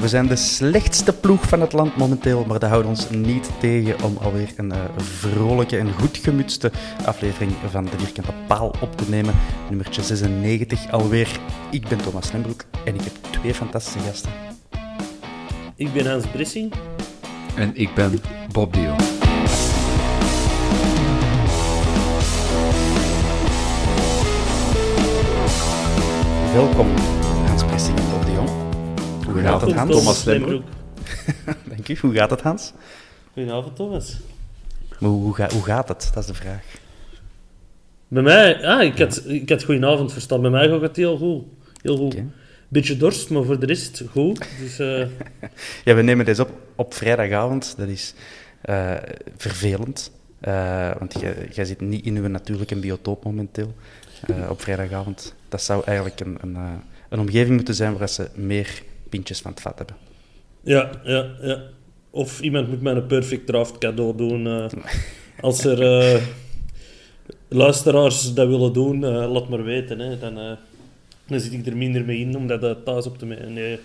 We zijn de slechtste ploeg van het land momenteel, maar dat houdt ons niet tegen om alweer een eh, vrolijke en goed gemutste aflevering van de Vierkante Paal op te nemen. Nummertje 96 alweer. Ik ben Thomas Lembroek en ik heb twee fantastische gasten. Ik ben Hans Brissing. En ik ben Bob Dio. Welkom, Hoe gaat het, Hans? Thomas Lembroek. Dank u. Hoe gaat het, Hans? Goedenavond, Thomas. Maar hoe, hoe, ga- hoe gaat het? Dat is de vraag. Bij mij, ah, ik had, ik had goedenavond verstaan. Bij mij gaat het heel goed. Heel goed. Beetje dorst, maar voor de rest goed. Dus eh, Ja, we nemen deze op op vrijdagavond. Dat is eh, vervelend. Eh, want jij zit niet in uw natuurlijke biotoop momenteel. op vrijdagavond. Dat zou eigenlijk een, een, een omgeving moeten zijn waar ze meer pintjes van het vat hebben. ja, ja, ja. Of iemand moet mij een perfect draft cadeau doen. eh, als er eh, luisteraars dat willen doen, eh, laat maar weten. Hè. Dan, dan zit ik er minder mee in om dat thuis op te nemen. Nee.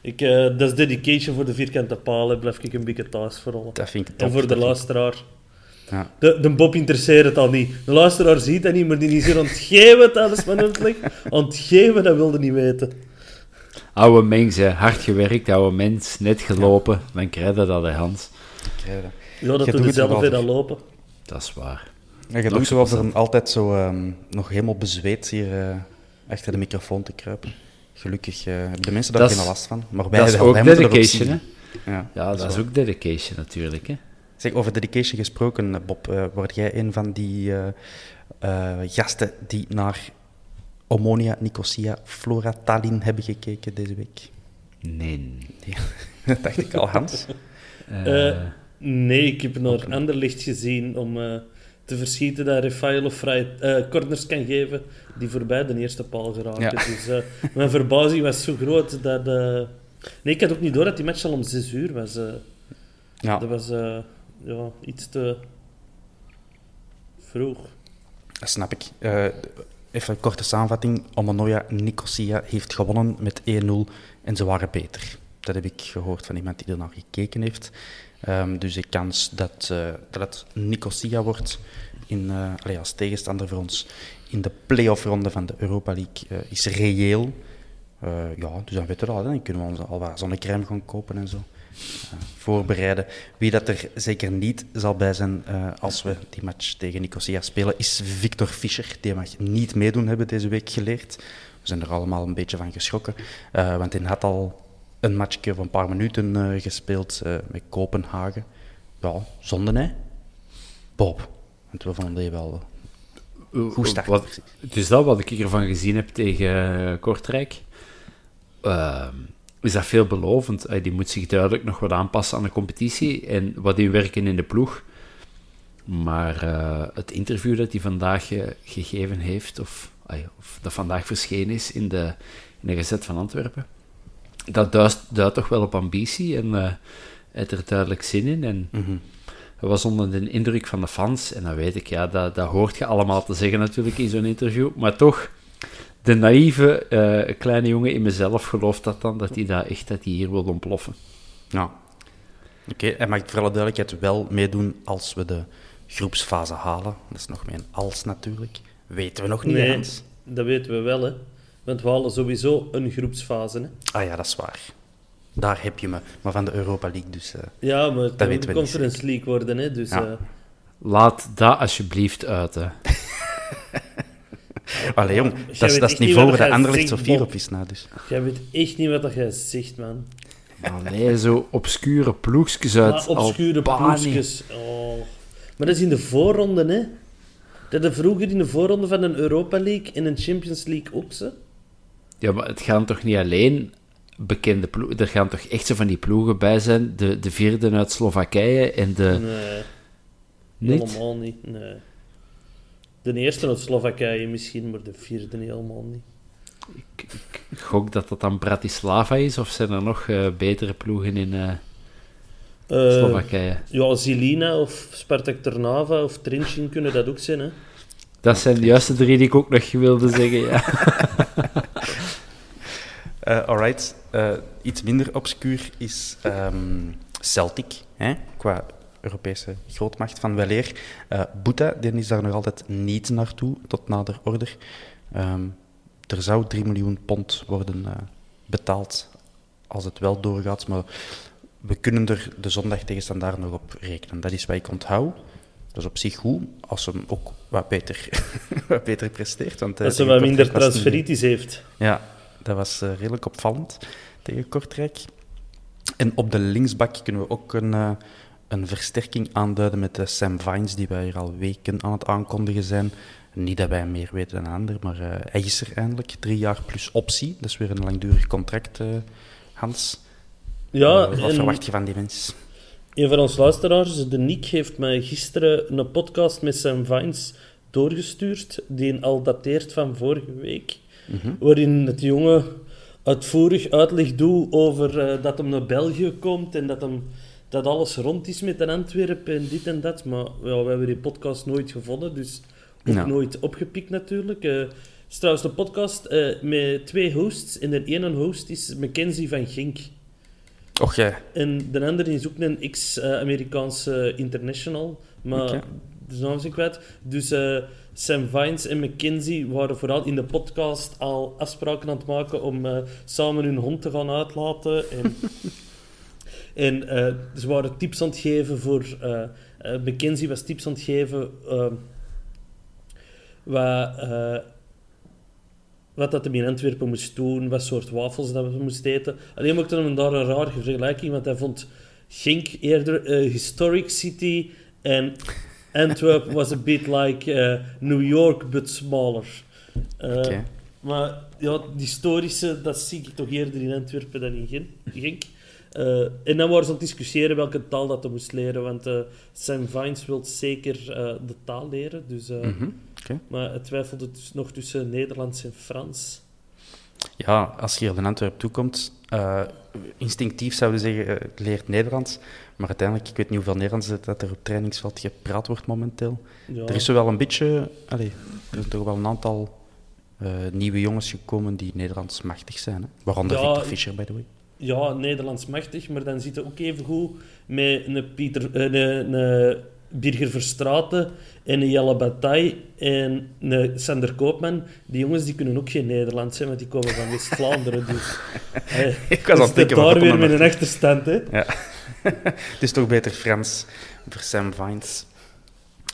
Ik, dat is dedication voor de vierkante palen. Blijf ik een beetje thuis vooral. Dat vind ik En top. voor de luisteraar. Ja. De, de Bob interesseert het al niet. De luisteraar ziet dat niet, maar die is hier ontgeven tijdens mijn uitleg. Ontgeven, dat wilde niet weten. Oude mens, hè. hard gewerkt, oude mens, net gelopen. Dan krijg je dat, hè, Hans. Ja, dat Je doet zelf weer lopen. Dat is waar. Ja, je doet zo of er altijd zo ehm, nog helemaal bezweet hier eh, achter de microfoon te kruipen. Gelukkig eh, hebben de mensen daar Dat geen last van. Maar wij, Dat is ook wij dedication, hè. Ja, Ja, dat is ook dedication natuurlijk, hè. Zeg, over dedication gesproken, eh, Bob, word jij een van die eh, eh, gasten die naar Omonia, Nicosia, Flora, Tallinn hebben gekeken deze week? Nee. Dat dacht ik al, Hans. Eh, nee, ik heb naar Anderlicht gezien om eh, te verschieten dat Rafael vrij eh, corners kan geven die voorbij de eerste paal geraken. Ja. Dus eh, mijn verbazing was zo groot dat... eh, Nee, ik had ook niet door dat die match al om 6 uur was. eh. Ja, Dat was eh, ja, iets te vroeg. dat snap ik. Even een korte samenvatting. Omonia, Nicosia heeft gewonnen met 1-0 en ze waren beter. Dat heb ik gehoord van iemand die er naar gekeken heeft. Ehm, dus de kans dat, eh, dat het Nicosia wordt in, eh, als tegenstander voor ons in de play-off-ronde van de Europa League eh, is reëel. Ja, dus dan weten we dat. Dan kunnen we ons al wat zonnecrème gaan kopen en zo. Eh, voorbereiden. Wie dat er zeker niet zal bij zijn eh, als we die match tegen Nicosia spelen, is Victor Fischer. Die mag niet meedoen, hebben deze week geleerd. We zijn er allemaal een beetje van geschrokken. eh, want hij had al een matchje van een paar minuten gespeeld met Kopenhagen. Ja, zonde hè? Bob. Want we vonden die wel goed start. Wat, het is dat wat ik ervan gezien heb tegen Kortrijk. Ehm, is dat veelbelovend. Eh, die moet zich duidelijk nog wat aanpassen aan de competitie en wat inwerken in de ploeg. Maar eh, het interview dat hij vandaag eh, gegeven heeft, of of dat vandaag verschenen is in de, in de Gezet van Antwerpen. Dat duidt, duidt toch wel op ambitie en uh, heeft er duidelijk zin in. En Mhm. hij was onder de indruk van de fans. En dan weet ik, ja, dat, dat hoort je allemaal te zeggen natuurlijk in zo'n interview. Maar toch, de naïeve eh, kleine jongen in mezelf gelooft dat dan, dat hij dat echt dat hij hier wil ontploffen. Ja. Oké, en mag ik voor alle duidelijkheid wel meedoen als we de groepsfase halen? Dat is nog meer een als natuurlijk. Weten we nog niet, Nee, Hans? dat weten we wel, hè. Want we halen sowieso een groepsfase, hè. Ah ja, dat is waar. Daar heb je me. Maar van de Europa League dus... eh, Ja, maar het weten de Conference League worden, hè. Dus, Ja. eh, Laat dat alsjeblieft uit, hè. Allee, jong, dat is, dat het niet niveau waar de jij Anderlecht zo Bob. op is na, dus. jij weet echt niet wat jij zegt, man. Allee, zo obscure ploegjes uit Maar obscure ploegjes. Oh. Maar dat is in de voorronde, hè. Dat hadden vroeger in de voorronde van een Europa League en een Champions League ook, ze. Ja, maar het gaan toch niet alleen bekende ploegen... Er gaan toch echt zo van die ploegen bij zijn. De, de vierde uit Slowakije en de... Nee, Niet? helemaal niet. Nee. De eerste uit Slowakije misschien, maar de vierde helemaal niet. Ik gok dat dat dan Bratislava is, of zijn er nog eh, betere ploegen in eh, Eh, Slowakije? ja, Zilina of Spartak Trnava of Trincin kunnen dat ook zijn, hè. Dat zijn de juiste drie die ik ook nog wilde zeggen, ja. Eh alright. Eh, iets minder obscuur is ehm, Celtic, hè? qua Europese grootmacht van weleer. Eh Boeta, die is daar nog altijd niet naartoe, tot nader order. Ehm, er zou 3 miljoen pond worden eh, betaald als het wel doorgaat, maar we kunnen er de zondag tegenstandaar nog op rekenen. Dat is wat ik onthoud. Dat is op zich goed, als ze hem ook wat beter, wat beter presteert. Want, eh, Dat ze wat minder transferitis heeft. ja, dat was redelijk opvallend tegen Kortrijk. En op de linksbak kunnen we ook een, een versterking aanduiden met de Sam Vines, die wij hier al weken aan het aankondigen zijn. Niet dat wij meer weten dan ander, maar eh, hij is er eindelijk. Drie jaar plus optie, dat is weer een langdurig contract, eh, Hans. Ja, Eh, wat verwacht je van die mens? een van onze luisteraars, de Nick, heeft mij gisteren een podcast met Sam Vines doorgestuurd, die al dateert van vorige week, waarin het jongen uitvoerig uitleg doet over dat hem naar België komt en dat, hem, dat alles rond is met een Antwerpen en dit en dat. Maar ja, we hebben die podcast nooit gevonden, dus ook Ja. nooit opgepikt natuurlijk. Het is trouwens de podcast eh, met twee hosts en de ene host is Mackenzie van Gink. Och, ja. En de andere is ook een ex-Amerikaanse international, maar Oké. de naam is ik kwijt. Dus eh, Sam Vines en McKenzie waren vooral in de podcast al afspraken aan het maken om samen hun hond te gaan uitlaten. En, en eh, ze waren tips aan het geven voor... eh eh, McKenzie was tips aan het geven... eh, wat, wat dat hem in Antwerpen moest doen, wat soort wafels dat we moesten eten. Alleen maakte hem daar een rare vergelijking, want hij vond Genk eerder eh, historic city en Antwerp was a bit like New York, but smaller. Maar ja, die historische, dat zie ik toch eerder in Antwerpen dan in Genk. Eh, en dan waren ze aan het discussiëren welke taal dat hij moest leren, want eh, Sam Vines wil zeker eh, de taal leren. Dus, Mhm. Maar hij twijfelde dus nog tussen Nederlands en Frans. Ja, als je hier in Antwerpen toekomt, instinctief zouden zeggen, leert Nederlands. Maar uiteindelijk, ik weet niet hoeveel Nederlands dat er op trainingsveld gepraat wordt momenteel. Ja. Er is zo wel een beetje, er zijn toch wel een aantal nieuwe jongens gekomen die Nederlands machtig zijn. Hè? Waaronder Ja, Victor Fischer, by the way. Ja, Nederlands machtig, maar dan zit hij ook even goed met een, Pieter, eh, een, een Birger Verstraeten en een Jelle Bataille en een Sander Koopman. Die jongens die kunnen ook geen Nederlands, hè, want die komen van West-Vlaanderen. Dus, eh, Ik was dus denken, daar weer dat met een naartoe? achterstand. Hè. Ja. Het is toch beter Frans voor Sam Vines.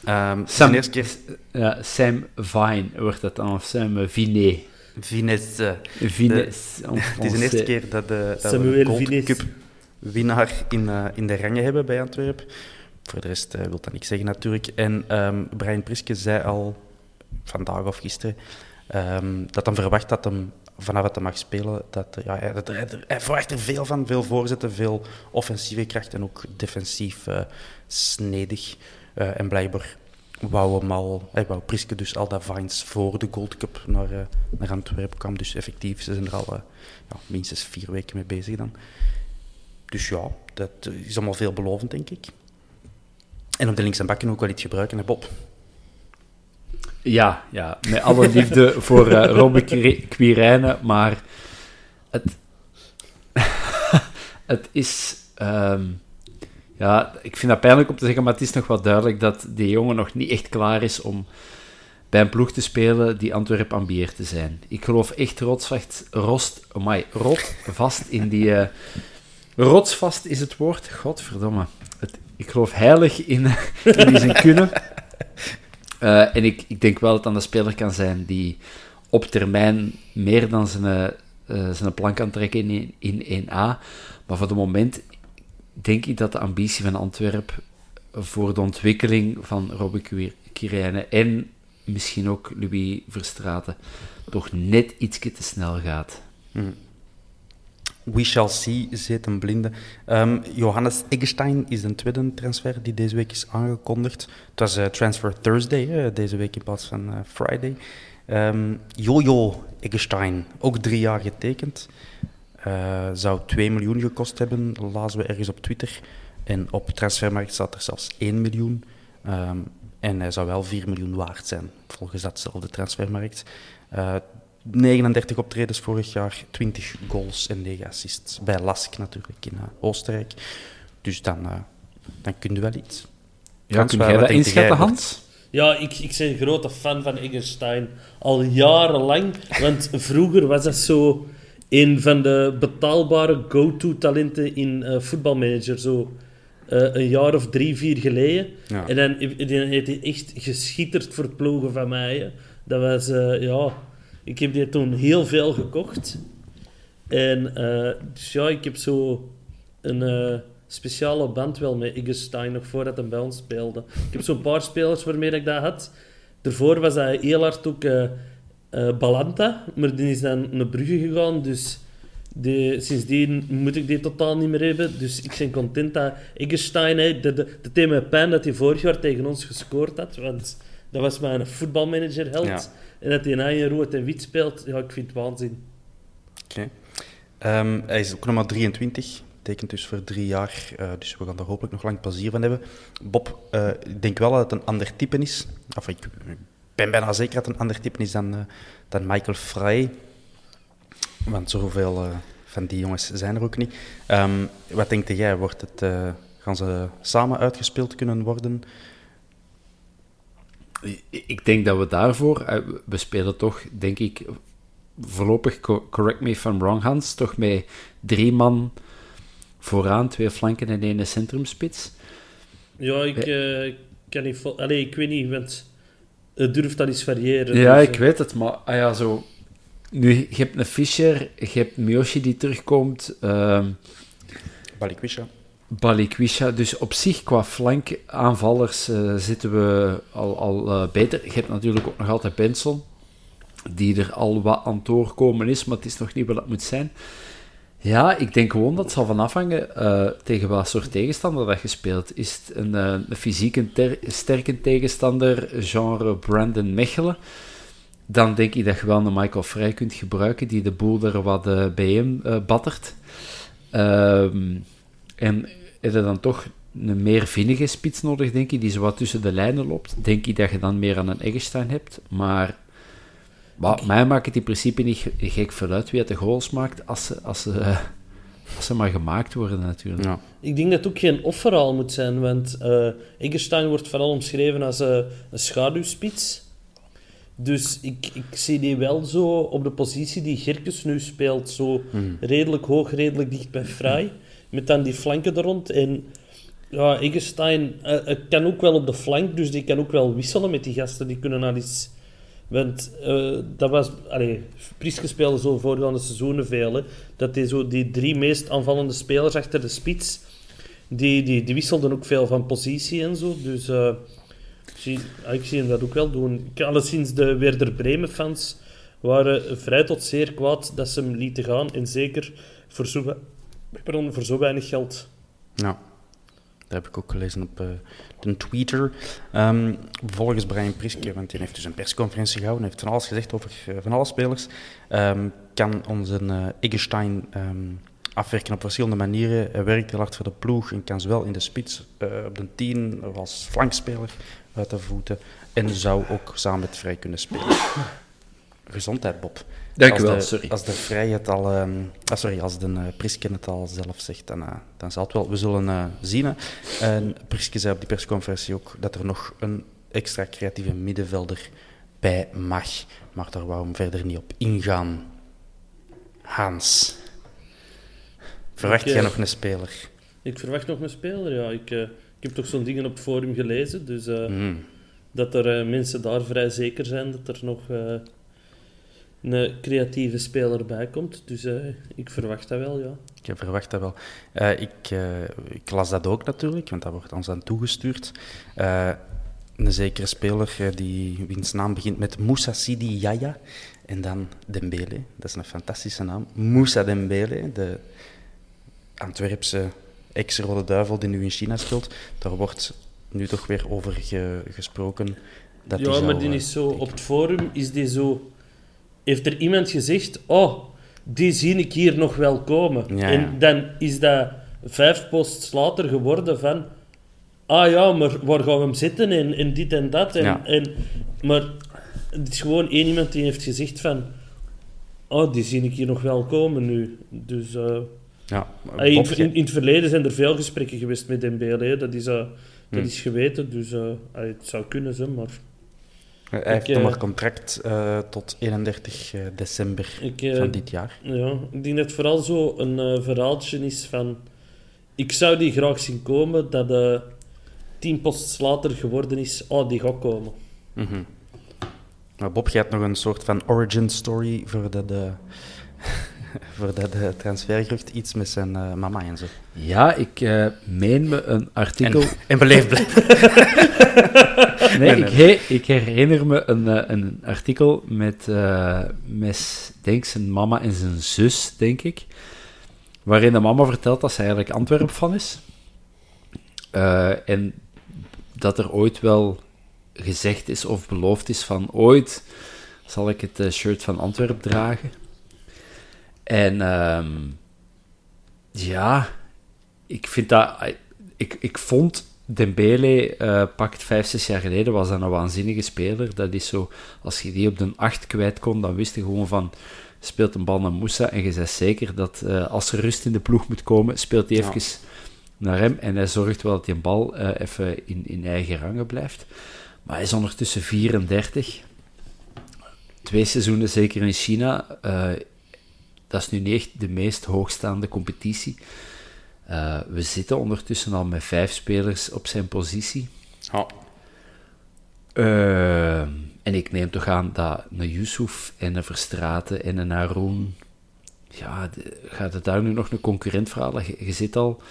Ehm, is Sam, de eerste keer ja, Sam Vine wordt dat dan, of Sam Vinet. Vines. Het is de eerste keer dat, de, dat we Samuel een Gold Vines. Cup winnaar in, eh, in de rangen hebben bij Antwerpen. Voor de rest eh, wil dat niks zeggen natuurlijk. En ehm, Brian Priske zei al vandaag of gisteren ehm, dat hij verwacht dat hem vanaf het hij mag spelen, dat, eh, ja, hij, dat, hij, hij verwacht er veel van. Veel voorzetten, veel offensieve kracht en ook defensief eh, snedig. Eh, en blijkbaar wou, hem al, hij wou Priske dus al dat Vines voor de Gold Cup naar, uh, naar Antwerpen kwam. Dus effectief, ze zijn er al uh, ja, minstens vier weken mee bezig dan. Dus ja, dat is allemaal veelbelovend, denk ik. En op de links en bakken ook wel iets gebruiken, hè Bob? Ja, ja, met alle liefde voor uh, Robbe Quirijnen, maar het, het is... Um, ja, ik vind dat pijnlijk om te zeggen, maar het is nog wel duidelijk dat die jongen nog niet echt klaar is om bij een ploeg te spelen die Antwerp ambieert te zijn. Ik geloof echt rotsvast, rost, amai, rot vast in die... Uh, rotsvast is het woord, godverdomme. Ik geloof heilig in, in die zijn kunnen. Uh, en ik, ik denk wel dat het aan de speler kan zijn die op termijn meer dan zijn, uh, zijn plan kan trekken in, in 1A. Maar voor het moment denk ik dat de ambitie van Antwerpen voor de ontwikkeling van Robbe Kirijnen en misschien ook Louis Verstraten toch net iets te snel gaat. Hmm. We shall see, zit een blinde. Um, Johannes Eggestein is een tweede transfer die deze week is aangekondigd. Het was uh, Transfer Thursday, deze week in plaats van uh, Friday. Um, Jojo Eggestein, ook drie jaar getekend. Uh, zou 2 miljoen gekost hebben, lazen we ergens op Twitter. En op transfermarkt staat er zelfs 1 miljoen. Um, en hij zou wel 4 miljoen waard zijn, volgens datzelfde transfermarkt. Uh, 39 optredens vorig jaar, 20 goals en 9 assists. Bij Lask natuurlijk in uh, Oostenrijk. Dus dan, uh, dan kun je wel iets. Ja, Hans, kun jij dat inschatten, Hans? Ja, ik, ik ben een grote fan van Eggerstein. Al jarenlang. Want vroeger was dat zo een van de betaalbare go-to-talenten in uh, voetbalmanager. Zo uh, een jaar of drie, vier geleden. Ja. En dan, heeft hij echt geschitterd voor ploegen van mij. Hè. Dat was, uh, ja... Ik heb die toen heel veel gekocht. En dus ja, ik heb zo een speciale band wel met Iggestein nog voordat hij bij ons speelde. Ik heb zo'n paar spelers waarmee ik dat had. Daarvoor was hij heel hard ook uh, Balanta, maar die is dan naar Brugge gegaan, dus die, sindsdien moet ik die totaal niet meer hebben. Dus ik ben content dat Eggestein, hè, de, de, de thema pijn dat hij vorig jaar tegen ons gescoord had, want dat was mijn voetbalmanager held. En dat hij in rood en wit speelt, ja, ik vind het waanzin. Oké. Okay. Um, hij is ook nog maar 23, tekent dus voor drie jaar, uh, dus we gaan er hopelijk nog lang plezier van hebben. Bob, uh, ik denk wel dat het een ander type is. Of ik, ben bijna zeker dat het een ander type is dan, uh, dan Michael Frey. Want zoveel uh, van die jongens zijn er ook niet. Um, wat denk jij? Wordt het, uh, gaan ze samen uitgespeeld kunnen worden? Ik denk dat we daarvoor... We spelen toch, denk ik, voorlopig, correct me if I'm wrong, Hans, toch met drie man vooraan, twee flanken en één centrumspits. Ja, ik uh, kan niet... Allee, ik weet niet, want het durft dat eens variëren. Ja, dus, ik weet het, maar ah ja, zo... Nu, je hebt een Fischer, je hebt Miyoshi die terugkomt. Um, Balikwisha. Balikwisha. Dus op zich, qua flankaanvallers, uh, zitten we al, al uh, beter. Je hebt natuurlijk ook nog altijd Benson, die er al wat aan het doorkomen is, maar het is nog niet wat het moet zijn. Ja, ik denk gewoon dat het zal van afhangen uh, tegen wat soort tegenstander dat je speelt. Is het een, uh, een fysiek sterke tegenstander, genre Brandon Mechelen, dan denk ik dat je wel een Michael Frey kunt gebruiken, die de boel er wat uh, bij hem battert. Um, en heb je dan toch een meer vinnige spits nodig, denk ik, die zo wat tussen de lijnen loopt. Denk ik dat je dan meer aan een Eggestein hebt, maar maar mij maakt het in principe niet gek vooruit wie het de goals maakt als ze, als ze, als ze maar gemaakt worden natuurlijk. Ja. Ik denk dat het ook geen offeral moet zijn, want uh, Eggerstein wordt vooral omschreven als uh, een schaduwspits. Dus ik, ik zie die wel zo op de positie die Gerkes nu speelt, zo hmm. redelijk hoog, redelijk dicht bij Vrij, met dan die flanken er rond. En ja, Eggerstein uh, kan ook wel op de flank, dus die kan ook wel wisselen met die gasten. Die kunnen al eens want uh, dat was... Allee, Priske speelde zo voorgaande seizoenen veel. Hè, dat die, zo die drie meest aanvallende spelers achter de spits... Die, die, die wisselden ook veel van positie en zo. Dus uh, ik, zie, ik zie hem dat ook wel doen. Alleszins de Werder Bremen-fans waren vrij tot zeer kwaad dat ze hem lieten gaan. En zeker voor zo, voor zo weinig geld. Ja. Heb ik ook gelezen op uh, de Twitter. Um, volgens Brian Priske, want die heeft dus een persconferentie gehouden, heeft van alles gezegd over uh, van alle spelers, um, kan onze uh, Eggestein um, afwerken op verschillende manieren. Hij werkt heel hard voor de ploeg en kan zowel in de spits, op de 10 als flankspeler uit de voeten en zou ook samen met Vrij kunnen spelen. Gezondheid, Bob. Dank u wel, sorry. Als de Vrij het al, um, ah, sorry, als de uh, Priske het al zelf zegt, dan, uh, dan zal het wel. We zullen uh, zien. En Priske zei op die persconferentie ook dat er nog een extra creatieve middenvelder bij mag. Maar daar wou hem verder niet op ingaan. Hans, verwacht jij nog een speler? Ik verwacht nog een speler, ja. Ik, ik heb toch zo'n dingen op het forum gelezen, dus mm. dat er mensen daar vrij zeker zijn dat er nog een creatieve speler bij komt. Dus uh, ik verwacht dat wel, ja. Ik verwacht dat wel. Uh, ik, uh, ik, las dat ook natuurlijk, want dat wordt ons aan toegestuurd. een zekere speler die, wiens naam begint met Moussa Sidi Yaya en dan Dembele. Dat is een fantastische naam. Moussa Dembele, de Antwerpse ex-rode duivel die nu in China speelt. Daar wordt nu toch weer over ge, gesproken. Dat ja, maar die is zo, op het forum is die zo heeft er iemand gezegd: Oh, die zie ik hier nog wel komen. En dan is dat vijf posts later geworden van. Ah ja, maar waar gaan we hem zitten en, en dit en dat. En, en, maar het is gewoon één iemand die heeft gezegd van... Oh, die zie ik hier nog wel komen nu. Dus... Uh, ja, in, in, het verleden zijn er veel gesprekken geweest met Dembele. Dat is, uh, dat hmm. is geweten, dus uh, het zou kunnen zijn, maar... Hij heeft nog maar contract uh, tot 31 december ik, uh, van dit jaar. Ja, ik denk dat het vooral zo een verhaaltje is van... Ik zou die graag zien komen, dat de tien posts later geworden is, oh, die gaat komen. Mm -hmm. Maar Bob, jij hebt nog een soort van origin story voor de... de voor dat uh, transfergerucht iets met zijn uh, mama en zo. Ja, ik uh, meen me een artikel... En, en beleefd blijven. nee, nee, Ik, ik, herinner me een, een artikel met, met, denk zijn mama en zijn zus, denk ik, waarin de mama vertelt dat ze eigenlijk Antwerp van is. en dat er ooit wel gezegd is of beloofd is van ooit zal ik het shirt van Antwerp dragen. En um, ja, ik vind dat... Ik, ik vond Dembele, uh, pakt vijf, zes jaar geleden, was dat een waanzinnige speler. Dat is zo, als je die op de acht kwijt kon, dan wist je gewoon van, speelt een bal naar Moussa en je zegt zeker dat uh, als er rust in de ploeg moet komen, speelt hij even naar hem en hij zorgt wel dat die bal uh, even in, in eigen rangen blijft. Maar hij is ondertussen 34. Twee seizoenen zeker in China. Dat is nu niet echt de meest hoogstaande competitie. Uh, we zitten ondertussen al met vijf spelers op zijn positie. Oh. Uh, en ik neem toch aan dat een Yusuf en een Verstraten en een Haroon... Ja, de, gaat het daar nu nog een concurrent verhalen? Je, je, zit al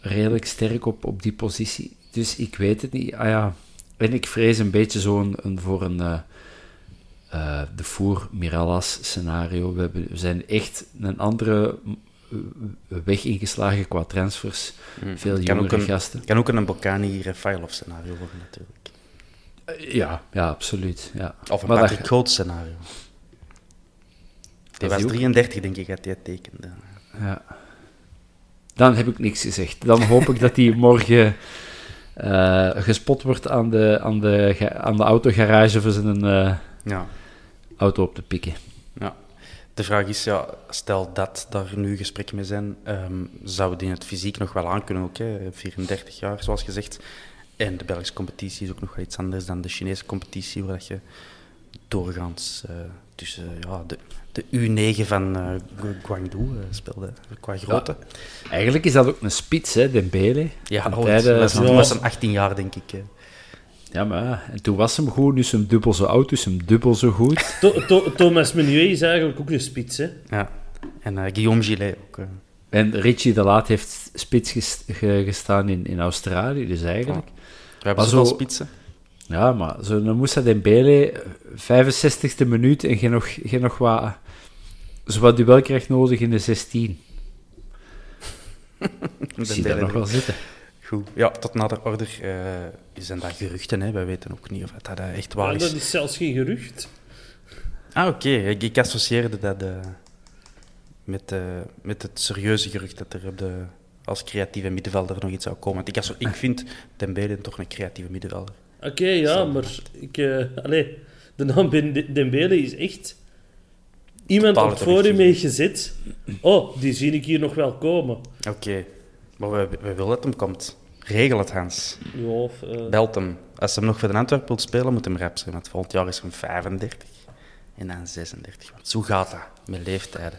redelijk sterk op, op die positie. Dus ik weet het niet. Ah ja, en ik vrees een beetje zo'n een, voor een... Uh, uh, de Four Mirallas scenario. We, hebben, we, zijn echt een andere weg ingeslagen qua transfers. Mm. Veel jongere een, gasten. kan ook een Bocani Rafailov scenario worden, natuurlijk. Uh, ja, ja, absoluut. Ja. Of een maar Patrick Groot scenario. Die was die 33, denk ik, dat hij tekende. Ja. Dan heb ik niks gezegd. Dan hoop ik dat hij morgen uh, gespot wordt aan de, aan de, aan de autogarage voor zijn... Uh, ja auto op te pikken. Ja. De vraag is, ja, stel dat daar nu gesprekken mee zijn, um, zou die het fysiek nog wel aankunnen ook, hè? 34 jaar, zoals gezegd. En de Belgische competitie is ook nog wel iets anders dan de Chinese competitie, waar je doorgaans uh, tussen ja, de, de U9 van uh, Guangzhou speelde, qua grootte. Ja, eigenlijk is dat ook een spits, hè, Dembele. Ja, oh, was, was een 18 jaar, denk ik. Ja, maar en toen was hem goed, nu is hem dubbel zo oud, dus hem dubbel zo goed. Thomas Menuet is eigenlijk ook een spits, hè? Ja, en uh, Guillaume Gillet ook. Uh. En Richie de Laat heeft spits gestaan in, in Australië, dus eigenlijk... Ja. We hebben zoveel zo, spitsen. Ja, maar zo'n Moussa Dembele, 65e minuut en geen nog, geen nog wat... Zo wat duel krijgt nodig in de 16. Ik zie dat nog wel zitten. Goed. Ja, tot nader order uh, zijn dat geruchten. Hè. Wij weten ook niet of dat echt waar Ja, is. dat is zelfs geen gerucht. Ah, oké. Ik, ik associeerde dat eh, met, eh, met het serieuze gerucht dat er op de, als creatieve middenvelder nog iets zou komen. Want ik, ik vind Dembele toch een creatieve middenvelder. Oké, ja, maar ik... eh allee, de naam Dembele is echt... Iemand op forum heeft gezet. Oh, die zie ik hier nog wel komen. Oké. Maar we, we willen dat hem komt. Regel het, Hans. Ja, of, eh, Belt hem. Als hij nog voor de Antwerpen wilt spelen, moet hem rap zijn. Want volgend jaar is hij 35. En dan 36. Want zo gaat dat met leeftijden.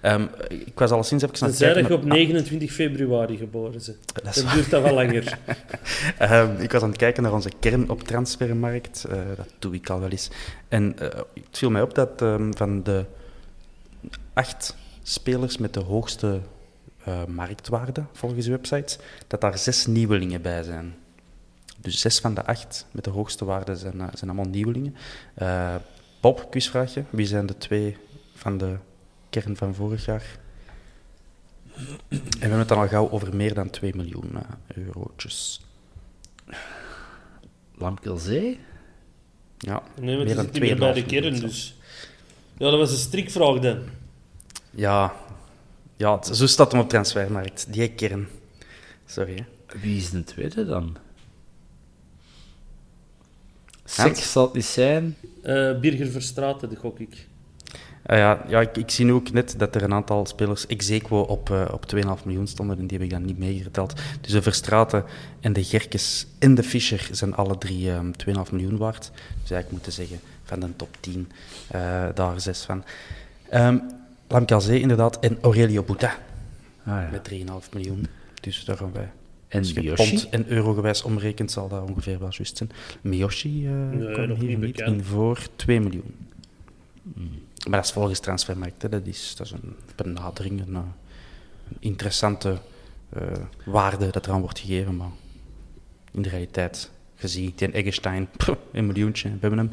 Ehm, ik was al sinds even aan Ze je op naar- 29 februari geboren bent. Dat duurt dat wel langer. Ehm, ik was aan het kijken naar onze kern op transfermarkt. Eh, dat doe ik al wel eens. En eh, het viel mij op dat ehm, van de acht spelers met de hoogste eh, marktwaarde, volgens de website, dat daar zes nieuwelingen bij zijn. Dus zes van de acht met de hoogste waarde zijn, eh, zijn allemaal nieuwelingen. Eh, Bob, quizvraagje. Wie zijn de twee van de kern van vorig jaar? En we hebben het dan al gauw over meer dan 2 miljoen eurotjes. Lamkelzee? Ja, Nee, want meer dan zit niet meer bij de 2,5 kern, dus... Ja, dat was een strikvraag dan. Ja, ja het- zo staat hem op transfermarkt. Die kern. Sorry. Hè. Wie is de tweede dan? Seks zal het niet zijn. Eh Birger Verstraeten, de gok ik. Ah ja, ja ik, ik zie nu ook net dat er een aantal spelers ex aequo op, eh, op 2,5 miljoen stonden. En die heb ik dan niet meegeteld. Dus de Verstraten en de Gerkes en de Fischer zijn alle drie ehm 2,5 miljoen waard. Dus eigenlijk moeten zeggen van de top 10 eh, daar zes van. Ehm Lamkelzee inderdaad en Aurelio Bouta Ah, ja. met 3,5 miljoen. Dus daar gaan wij. En Als je Miyoshi? pond en euro gewijs omrekent, zal dat ongeveer wel juist zijn. Miyoshi eh Nee, komt nog hier niet bekend. in voor 2 miljoen. Maar dat is volgens transfermarkt. Hè. Dat, is, dat is een benadering, een, eh, een interessante eh, waarde dat eraan wordt gegeven. Maar in de realiteit gezien, die Eggestein, pff, een miljoentje, we hebben hem.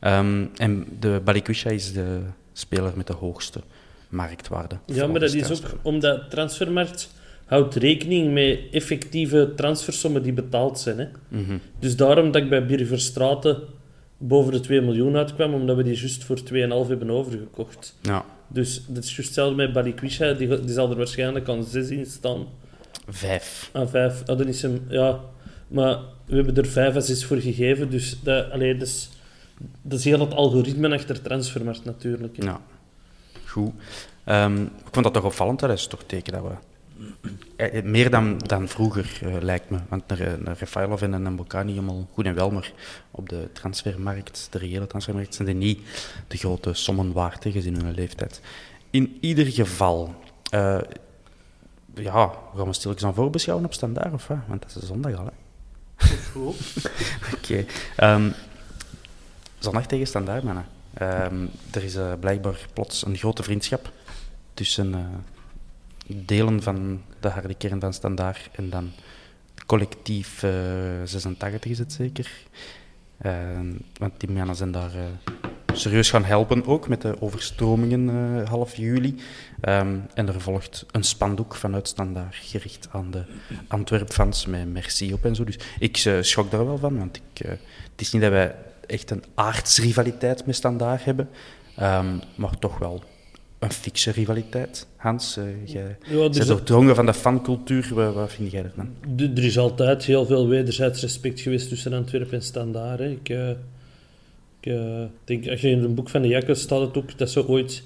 Ehm, en de Balikwisha is de speler met de hoogste marktwaarde. Ja, maar dat is ook omdat transfermarkt houdt rekening met effectieve transfersommen die betaald zijn. Hè. Mhm. Dus daarom dat ik bij Birger Verstraeten boven de 2 miljoen uitkwam, omdat we die juist voor 2,5 hebben overgekocht. Ja, Dus dat is juist hetzelfde met Balikwisha, die, die zal er waarschijnlijk aan 6 in staan. vijf. Aan 5. Ah, dan is hem, ja. Maar we hebben er 5 à 6 voor gegeven, dus dat, allee, dat, is, dat is heel het algoritme achter transfermarkt natuurlijk. hè. Ja, goed. Ehm, ik vond dat toch opvallend, dat is toch een teken dat we... eh, Meer dan, dan vroeger, eh, lijkt me. Want naar Refailov en een Mbokani helemaal goed en wel, maar op de transfermarkt, de reële transfermarkt, zijn die niet de grote sommen waard, gezien hun leeftijd. In ieder geval... eh, ja, gaan we stilletjes aan voorbeschouwen op standaard, of wat? Want dat is zondag al, hè. Oké. Ehm, zondag tegen standaard, mannen. Ehm, er is eh, blijkbaar plots een grote vriendschap tussen eh, delen van de harde kern van standaard en dan collectief eh, 86 is het zeker. Ehm, want die mannen zijn daar eh, serieus gaan helpen, ook met de overstromingen eh, half juli. Ehm, en er volgt een spandoek vanuit standaard gericht aan de Antwerp-fans met merci op en zo. Dus ik eh, schok daar wel van, want ik, eh, het is niet dat wij echt een aardsrivaliteit met standaard hebben, ehm, maar toch wel een fikse rivaliteit. Hans, eh, jij Ja, bent doordrongen van de fancultuur. Wat, wat vind jij ervan? Er is altijd heel veel wederzijds respect geweest tussen Antwerpen en Standaard. Hè. Ik, eh, ik eh, denk, als je in een boek van de Jakkers staat het ook dat ze ooit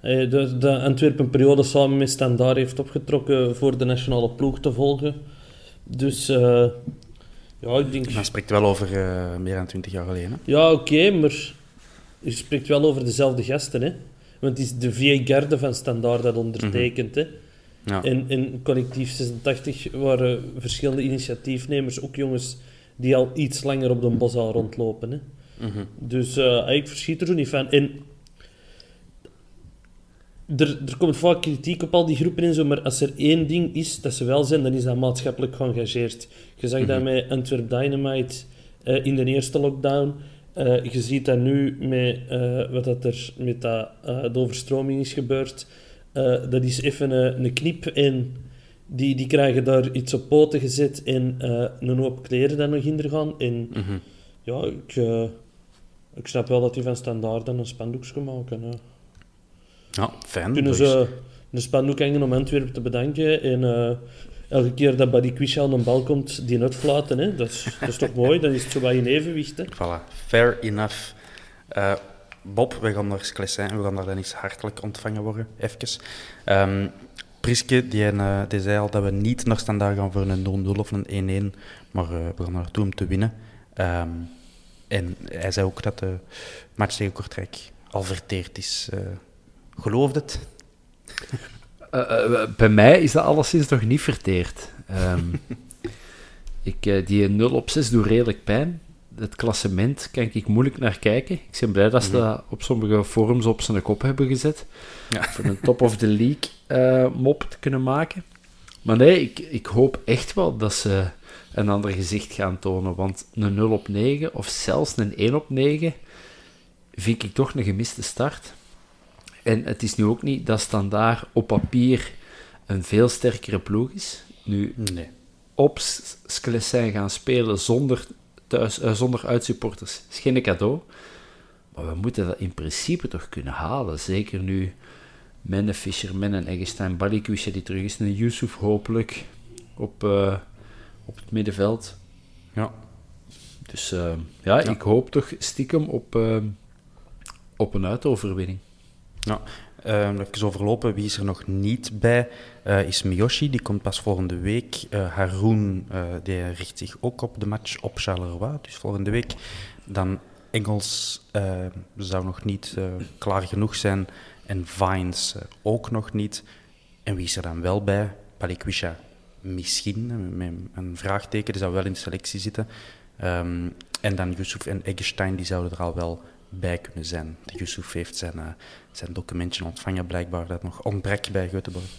eh, de, de Antwerpen-periode samen met Standaard heeft opgetrokken voor de nationale ploeg te volgen. Dus ja, ik denk... Spreekt wel over eh, meer dan twintig jaar geleden. hè? Ja, oké, maar je spreekt wel over dezelfde gasten, hè. Want het is de vieille garde van Standaard dat ondertekent, hè. Ja. En in collectief 86 waren verschillende initiatiefnemers, ook jongens die al iets langer op de boszaal rondlopen. Hè. Mhm. Dus eh, ik verschiet er zo niet van. En er, er komt vaak kritiek op al die groepen en zo, maar als er één ding is dat ze wel zijn, dan is dat maatschappelijk geëngageerd. Je zag dat met Antwerp Dynamite eh, in de eerste lockdown. Eh, je ziet dat nu met eh, wat dat er met dat, de overstroming is gebeurd. Dat is even een, een knip en die, die krijgen daar iets op poten gezet en een hoop kleren dan nog in er gaan. En Mhm. ja, ik, ik snap wel dat die van standaard dan een spandoekje maken. Ja, fijn. Kunnen dat is- ze een spandoek hangen om Antwerpen te bedanken en eh, elke keer dat bij die quiz aan een bal komt, die uitfluiten. Hè? Dat, is, dat is toch mooi, dan is het zo wat in evenwicht. Hè? Voilà, fair enough. Eh, Bob, we gaan naar Sclessin en we gaan daar dan eens hartelijk ontvangen worden, even. Ehm, Priske, die, eh, die zei al dat we niet naar standaard gaan voor een 0-0 of een 1-1, maar we gaan naartoe om te winnen. Ehm, en hij zei ook dat de match tegen Kortrijk al verteerd is. Eh geloofde het? Eh, eh, bij mij is dat alleszins nog niet verteerd. Ehm, ik, eh, die 0 op 6 doet redelijk pijn. Het klassement kan ik moeilijk naar kijken. Ik ben blij dat ze dat op sommige forums op zijn kop hebben gezet. Ja. Voor een top of the league eh, mop te kunnen maken. Maar nee, ik, ik hoop echt wel dat ze een ander gezicht gaan tonen. Want een 0 op 9 of zelfs een 1 op 9 vind ik toch een gemiste start. En het is nu ook niet dat Standaard op papier een veel sterkere ploeg is. Nu, Nee. op Sclessin gaan spelen zonder, thuis, eh, zonder uitsupporters is geen cadeau. Maar we moeten dat in principe toch kunnen halen. Zeker nu Menne Fischer, Menne Eggestein, die terug is. En Yusuf hopelijk op, eh, op het middenveld. Ja. Dus eh, ja, ik hoop toch stiekem op, op een uitoverwinning. Ja, ehm, even overlopen. Wie is er nog niet bij? Eh, is Miyoshi, die komt pas volgende week. Eh Haroon, eh, die richt zich ook op de match op Charleroi, dus volgende week. Dan Engels zou nog niet klaar genoeg zijn. En Vines ook nog niet. En wie is er dan wel bij? Palikwisha misschien, met een vraagteken. Die zou wel in de selectie zitten. Ehm, en dan Yusuf en Eggestein, die zouden er al wel bij kunnen zijn. Yusuf heeft zijn, zijn documentje ontvangen, blijkbaar, dat nog ontbreekt bij Göteborg.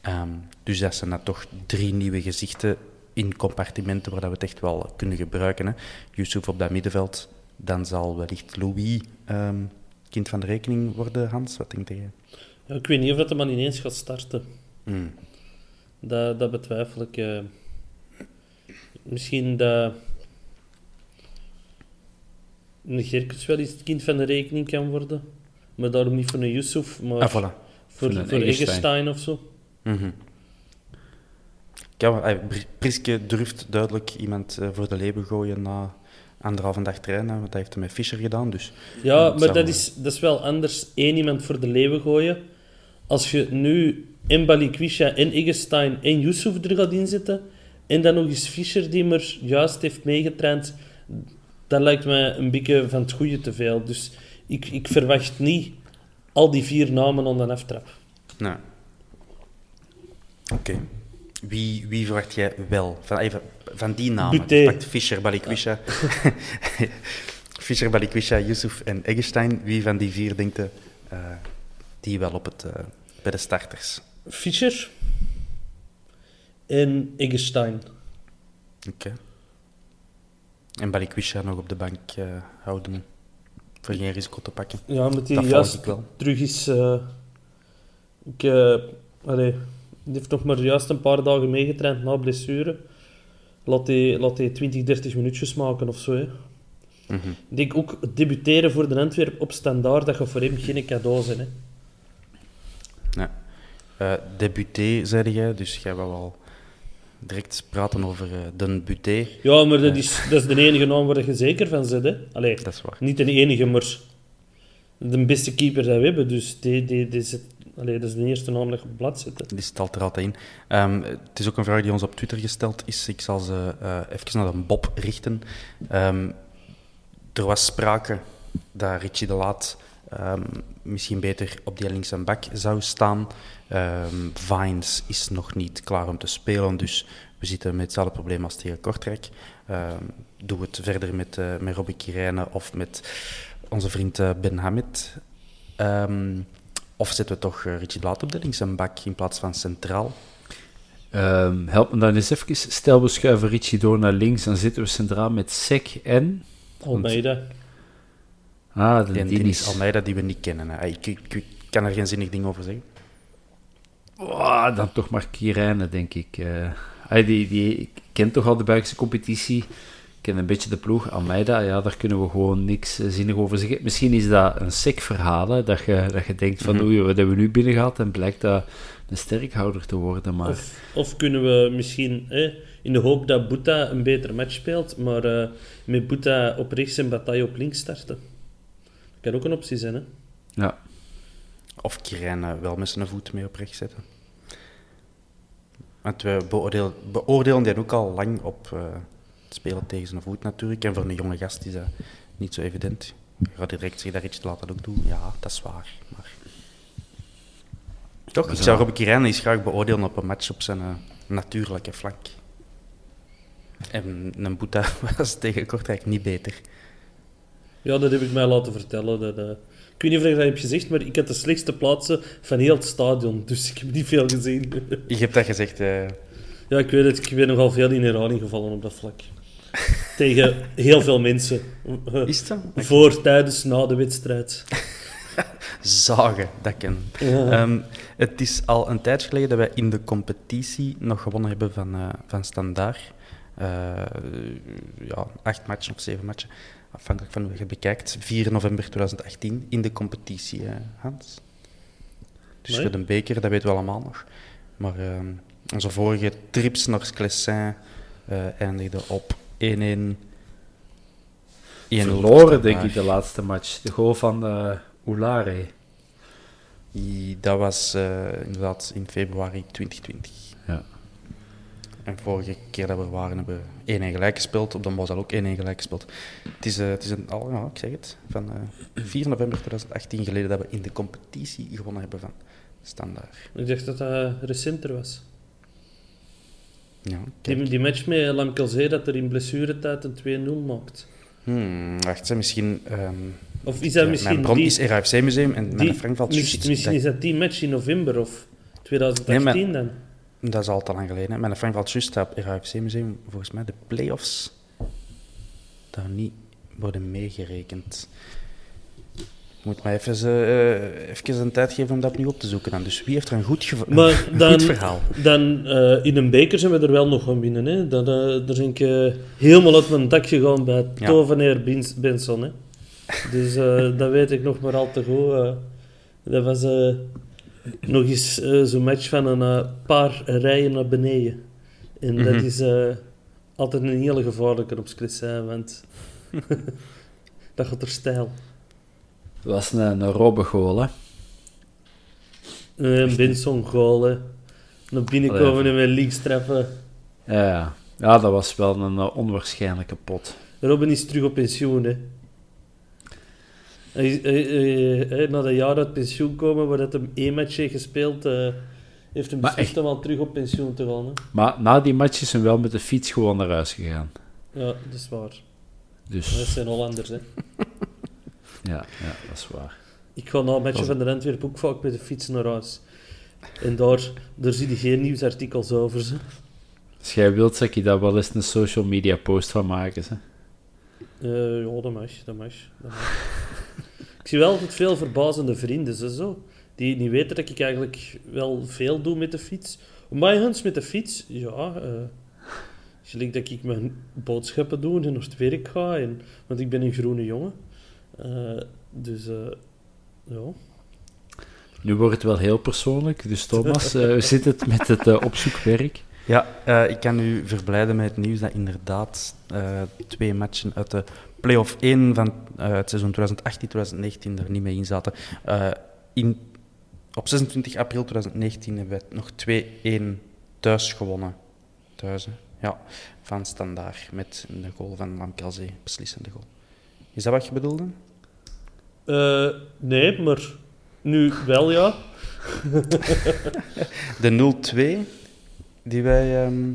Ehm, dus dat zijn dan toch drie nieuwe gezichten in compartimenten waar dat we het echt wel kunnen gebruiken. Hè. Yusuf op dat middenveld, dan zal wellicht Louis ehm, kind van de rekening worden, Hans. Wat denk jij? Ja, ik weet niet of dat de man ineens gaat starten. Hmm. Dat, dat betwijfel ik. eh. misschien dat een Gerkens wel eens het kind van de rekening kan worden. Maar daarom niet voor een Yusuf, maar Ah, voilà. voor, Voor Eggestein. Of zo. Ja, maar, eh, Br- Priske durft duidelijk iemand eh, voor de leeuwen gooien na anderhalve dag trainen. want Dat heeft hij met Fischer gedaan. Dus Ja, maar dat is, dat is wel anders. Eén iemand voor de leeuwen gooien. Als je nu en Balikwisha en Eggestein en Yusuf er gaat inzetten, en dan nog eens Fischer die maar juist heeft meegetraind, dat lijkt mij een beetje van het goede te veel. Dus ik, ik verwacht niet al die vier namen aan de aftrap. Nou. Oké. Wie, wie verwacht jij wel? Van, even, van die namen. Pakt Fischer, Balikwisha. Fischer, Balikwisha, Yusuf en Eggestein. Wie van die vier denkt je, eh, die wel op het, eh, bij de starters? Fischer en Eggestein. Oké. En Balikwisha nog op de bank eh, houden. Voor geen risico te pakken. Ja, met die juist ik wel. terug is... eh, ik, allee, die heeft nog maar juist een paar dagen meegetraind na blessure. Laat hij, laat hij 20, 30 minuutjes maken of zo. Hè. Mhm. Ik denk ook debuteren voor de Antwerp op standaard, dat gaat voor hem geen cadeau zijn. Hè. Ja. Eh debuté, zei jij, dus jij wou al direct praten over eh de buté. Ja, maar dat is, dat is de enige naam waar je zeker van zit. Hè. Allee, Dat is waar. niet de enige, maar de beste keeper die we hebben. Dus die, die, die zit, allee, dat is de eerste naam dat je op blad zit. hè. Die stelt er altijd in. Ehm, het is ook een vraag die ons op Twitter gesteld is. Ik zal ze eh, even naar de Bob richten. Ehm, er was sprake dat Richie de Laat ehm, misschien beter op die linkse bak zou staan. Ehm, Vines is nog niet klaar om te spelen, dus we zitten met hetzelfde probleem als tegen Kortrijk. Ehm doe het verder met, eh met Robbie Kirijnen of met onze vriend eh, Ben Hamid. Ehm, of zetten we toch eh, Richie de Laat op de linkse bak in plaats van centraal? Ehm, help me dan eens even. Stel, we schuiven Richie door naar links, dan zitten we centraal met Sek en... Almeida. Ah, de. Dennis Almeida, die we niet kennen. hè. Ik, ik, ik kan er geen zinnig ding over zeggen. Oh, dan toch maar Kirijne, denk ik. Eh, hij die, die kent toch al de Belgische competitie. Ik ken een beetje de ploeg. Almeida, ja, daar kunnen we gewoon niks eh, zinnig over zeggen. Misschien is dat een sec verhaal, hè, dat, je, dat je denkt van, Mhm. oei, wat hebben we nu binnen gehad? En blijkt dat een sterkhouder te worden. Maar Of, of kunnen we misschien, hè, in de hoop dat Boeta een betere match speelt, maar eh, met Boeta op rechts en Bataille op links starten? Dat kan ook een optie zijn, hè? ja, Of Kirijn eh, wel met zijn voet mee op rechts zetten. Want we beoordeel, beoordelen die ook al lang op eh, het spelen tegen zijn voet natuurlijk. En voor een jonge gast is dat niet zo evident. Je gaat direct daar iets te laten ook doen. Ja, dat is waar. Maar... Toch, ik zou Robbe Kirijn eens graag beoordelen op een match op zijn eh, natuurlijke flank. En een Boeta was tegen Kortrijk niet beter. Ja, dat heb ik mij laten vertellen. Dat, eh, ik weet niet of ik dat heb gezegd, maar ik had de slechtste plaatsen van heel het stadion. Dus ik heb niet veel gezien. Je hebt dat gezegd, eh, ja, ik weet het. Ik ben nogal veel in herhaling gevallen op dat vlak. Tegen heel veel mensen. is zo? Voor, tijdens, na de wedstrijd. Zagen, dat ken. Ja. Ehm, het is al een tijd geleden dat wij in de competitie nog gewonnen hebben van, eh van Standaard. Ja, acht matchen of zeven matchen, afhankelijk van hoe je bekijkt. 4 november 2018 in de competitie, hè, Hans. Dus Nee. voor de beker, dat weten we allemaal nog. Maar ehm, onze vorige trips naar Sclessin eh eindigden op 1-1. 1-0 verloren denk Standaard. ik de laatste match. De goal van eh Oulare. Die- Dat was eh, inderdaad in februari 2020. Ja. En vorige keer dat we waren, hebben we 1-1 gelijk gespeeld. Op de Mosel ook 1-1 gelijk gespeeld. Het is, eh, het is een, al, ik zeg het, van eh 4 november 2018 geleden dat we in de competitie gewonnen hebben van Standaard. Ik dacht dat dat recenter was. Ja. Die, die match met Lamkelzee dat er in blessuretijd een 2-0 maakt. Hmm, wacht, hè, misschien... ehm, Of is dat ja, misschien mijn bron die- is RAFC Museum en Die- mijn Frank valt misschien is dat die match in november of 2018 Nee, dan. Dat is al te lang geleden. hè. Mijn Frank valt juist op RAFC Museum, volgens mij de play-offs daar niet worden meegerekend. Ik moet mij even, eh, even een tijd geven om dat opnieuw op te zoeken. Dan. Dus wie heeft er een goed, geva- Maar een dan, goed verhaal? dan eh, in een beker zijn we er wel nog gaan winnen. Hè. Dat, eh, daar ben ik eh, helemaal uit mijn dak gegaan bij Ja. Toveneer Benson. Hè. Dus eh, dat weet ik nog maar al te goed. eh. dat was eh, nog eens eh, zo'n match van een eh, paar rijen naar beneden. En dat Mhm. is eh, altijd een hele gevaarlijke op Sclessin, want dat gaat er stijl. Dat was een, een robbengoal, hè. Een Benson goal, hè. Naar binnen Allee, komen even. en met links treffen. Ja, ja. ja, dat was wel een onwaarschijnlijke pot. Robin is terug op pensioen, hè. Hij, na dat jaar uit pensioen komen, waar dat hem één match heeft gespeeld, eh, heeft hem beslist om al terug op pensioen te gaan. Hè. Maar na die match is hij wel met de fiets gewoon naar huis gegaan. Ja, dat is waar. Dat Dus zijn Hollanders, hè. ja, ja, dat is waar. Ik ga na een match van de Antwerpen ook vaak met de fiets naar huis. En daar, daar zie je geen nieuwsartikels over, ze. Als jij wilt, zou ik daar wel eens een social media post van maken. Hè? Eh, ja, dat mag, dat mag, dat mag. Ik zie wel altijd veel verbazende vrienden, ze zo. Die niet weten dat ik eigenlijk wel veel doe met de fiets. Omijgens met de fiets, ja. eh gelijk dat ik mijn boodschappen doe en naar het werk ga. En, want ik ben een groene jongen. Eh, dus, eh, ja. Nu wordt het wel heel persoonlijk. Dus Thomas, hoe zit het met het opzoekwerk? Ja, eh, ik kan u verblijden met het nieuws dat inderdaad eh, twee matchen uit de play-off 1 van eh, het seizoen 2018-2019 er niet mee in zaten. Eh, in, op 26 april 2019 hebben we nog 2-1 thuis gewonnen. Thuis, hè. ja, van Standaard met een goal van Lamkelzee, beslissende goal. Is dat wat je bedoelde? Eh, nee, maar nu wel, ja. De 0-2 die wij ehm,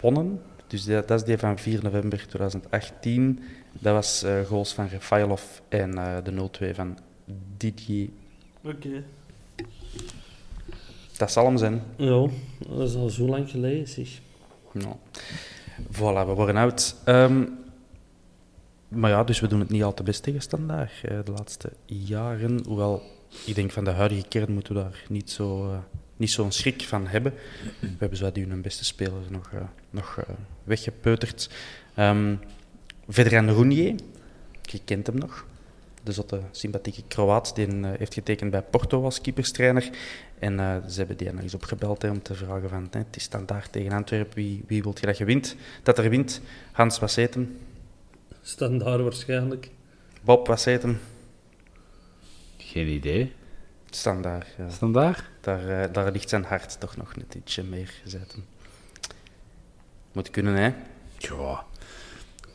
wonnen, dus dat, dat is die van 4 november 2018. Dat was eh, goals van Rafailov en eh, de 0-2 van Didier. Oké. Dat zal hem zijn. Ja, dat is al zo lang geleden, zeg. Ja. Voilà, we worden oud. Ehm, maar ja, dus we doen het niet al te best tegen standaard eh, de laatste jaren. Hoewel, ik denk van de huidige kern moeten we daar niet zo, niet zo'n schrik van hebben. We hebben zo die hun beste speler nog, uh, nog uh, weggepeuterd. Um, Vedran Roenier, je kent hem nog. De zotte sympathieke Kroaat, die uh, heeft getekend bij Porto als keeperstrainer. En ze hebben die nog eens opgebeld hè, om te vragen van, het is standaard tegen Antwerpen, wie, wie wilt je dat je wint? Dat er wint. Hans, hem? Standaard waarschijnlijk. Bob, hem? Geen idee. Standaard, ja. Standaard? Daar, uh, daar ligt zijn hart toch nog net ietsje meer gezet. Moet kunnen, hè? Ja.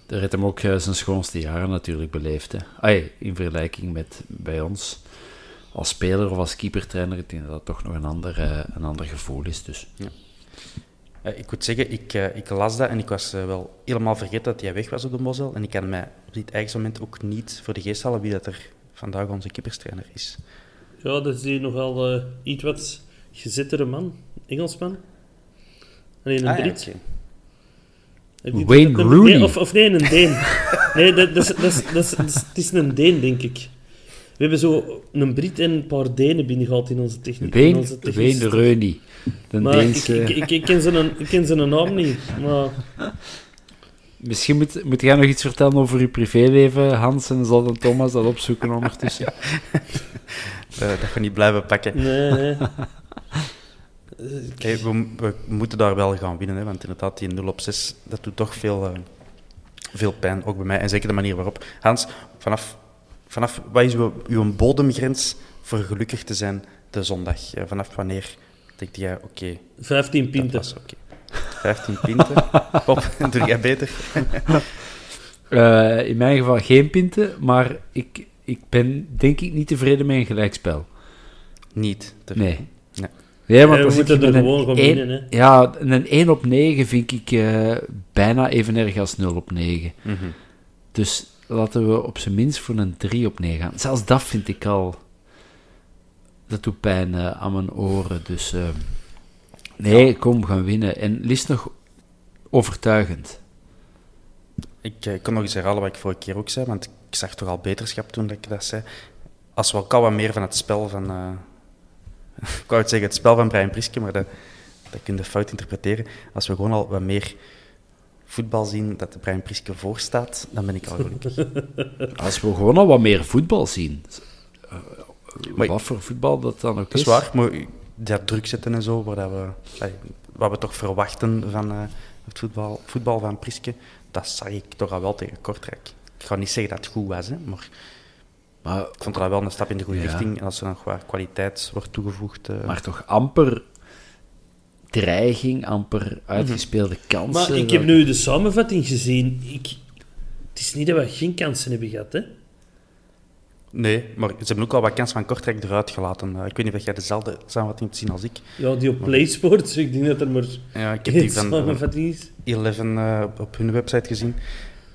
Daar heeft hem ook uh, zijn schoonste jaren natuurlijk beleefd. Hè. Ay, in vergelijking met bij ons. Als speler of als keepertrainer, ik denk dat dat toch nog een ander, uh, een ander gevoel is. Dus. Ja. ik moet zeggen, ik, ik las dat en ik was wel helemaal vergeten dat hij weg was op de Mosel. En ik kan mij op dit eigen moment ook niet voor de geest halen wie dat er vandaag onze keeperstrainer is. Ja, dat is die nogal uh, iets wat gezittere man, Engelsman. Nee, een ah, Brit. Ja, okay. Wayne Rooney. Nee, of, of nee, een Deen. nee, dat, dat, dat, dat, het is een Deen, denk ik. We hebben zo een Brit en een paar Denen binnengehaald in onze techniek. Wayne, onze Wayne Rooney. De maar Deense... ik, ik, ik, ik, ken zijn, ik ken zijn naam niet, maar... Misschien moet, moet jij nog iets vertellen over je privéleven, Hans, en zal dan Thomas dat opzoeken ondertussen. uh, dat we niet blijven pakken. Nee, nee. Hey, we, we, moeten daar wel gaan winnen, hè, want inderdaad, die 0 op 6, dat doet toch veel, uh, veel pijn, ook bij mij. En zeker de manier waarop. Hans, vanaf, vanaf wat is uw, uw bodemgrens voor gelukkig te zijn de zondag? Uh, vanaf wanneer denk jij, oké... Okay, 15 pinten. Oké. Okay. 15 pinten. Pop, doe jij beter? uh, in mijn geval geen pinten, maar ik, ik ben denk ik niet tevreden met een gelijkspel. Niet tevreden? Nee. Nee. Ja, want Ja, we moeten er gewoon één- winnen, hè. Ja, een 1 op 9 vind ik eh, bijna even erg als 0 op 9. Mhm. Dus laten we op zijn minst voor een 3 op 9 gaan. Zelfs dat vind ik al... Dat doet pijn eh, aan mijn oren. Dus eh, nee, kom, we gaan winnen. En liefst nog overtuigend. Ik, eh, ik kan nog eens herhalen wat ik vorige keer ook zei, want ik zag toch al beterschap toen dat ik dat zei. Als we ook al wat meer van het spel van... ik wou het zeggen, het spel van Brian Priske, maar dat, dat kun je fout interpreteren. Als we gewoon al wat meer voetbal zien dat de Brian Priske voor staat, dan ben ik al gelukkig. Als we gewoon al wat meer voetbal zien. Eh, Maar- wat voor voetbal dat dan ook Dat is. is waar, maar dat druk zetten en zo, waar dat we, wat we toch verwachten van eh, het voetbal, voetbal van Priske, dat zag ik toch al wel tegen Kortrijk. Ik ga niet zeggen dat het goed was, hè, maar Maar, ik vond dat wel een stap in de goede Ja. richting. En als er nog wat kwaliteit wordt toegevoegd... eh, maar toch amper dreiging, amper uitgespeelde kansen. Maar ik heb nu de samenvatting gezien. Ik, het is niet dat we geen kansen hebben gehad, hè? Nee, maar ze hebben ook al wat kans van Kortrijk eruit gelaten. Eh, ik weet niet of jij dezelfde samenvatting hebt gezien als ik. Ja, die op PlaySports, ik denk dat er maar Ja, ik heb die van van samenvatting is. 11 eh, op hun website gezien.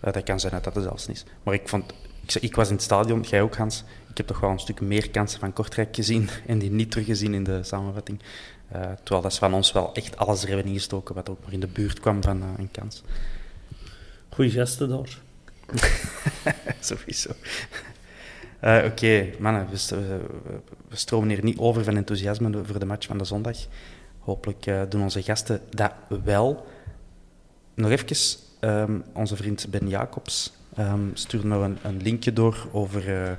Eh, dat kan zijn dat dat er zelfs niet is. Maar ik, vond, ik, zei- ik was in het stadion, jij ook Hans. Ik heb toch wel een stuk meer kansen van Kortrijk gezien en die niet teruggezien in de samenvatting. Eh, terwijl dat ze van ons wel echt alles er hebben ingestoken wat ook maar in de buurt kwam van eh, een kans. Goeie gasten daar. Sowieso. Eh, Oké, mannen, we, we, stromen hier niet over van enthousiasme voor de match van de zondag. Hopelijk doen onze gasten dat wel. Nog even, ehm, onze vriend Ben Jacobs ehm, stuurde nog een, een linkje door over eh,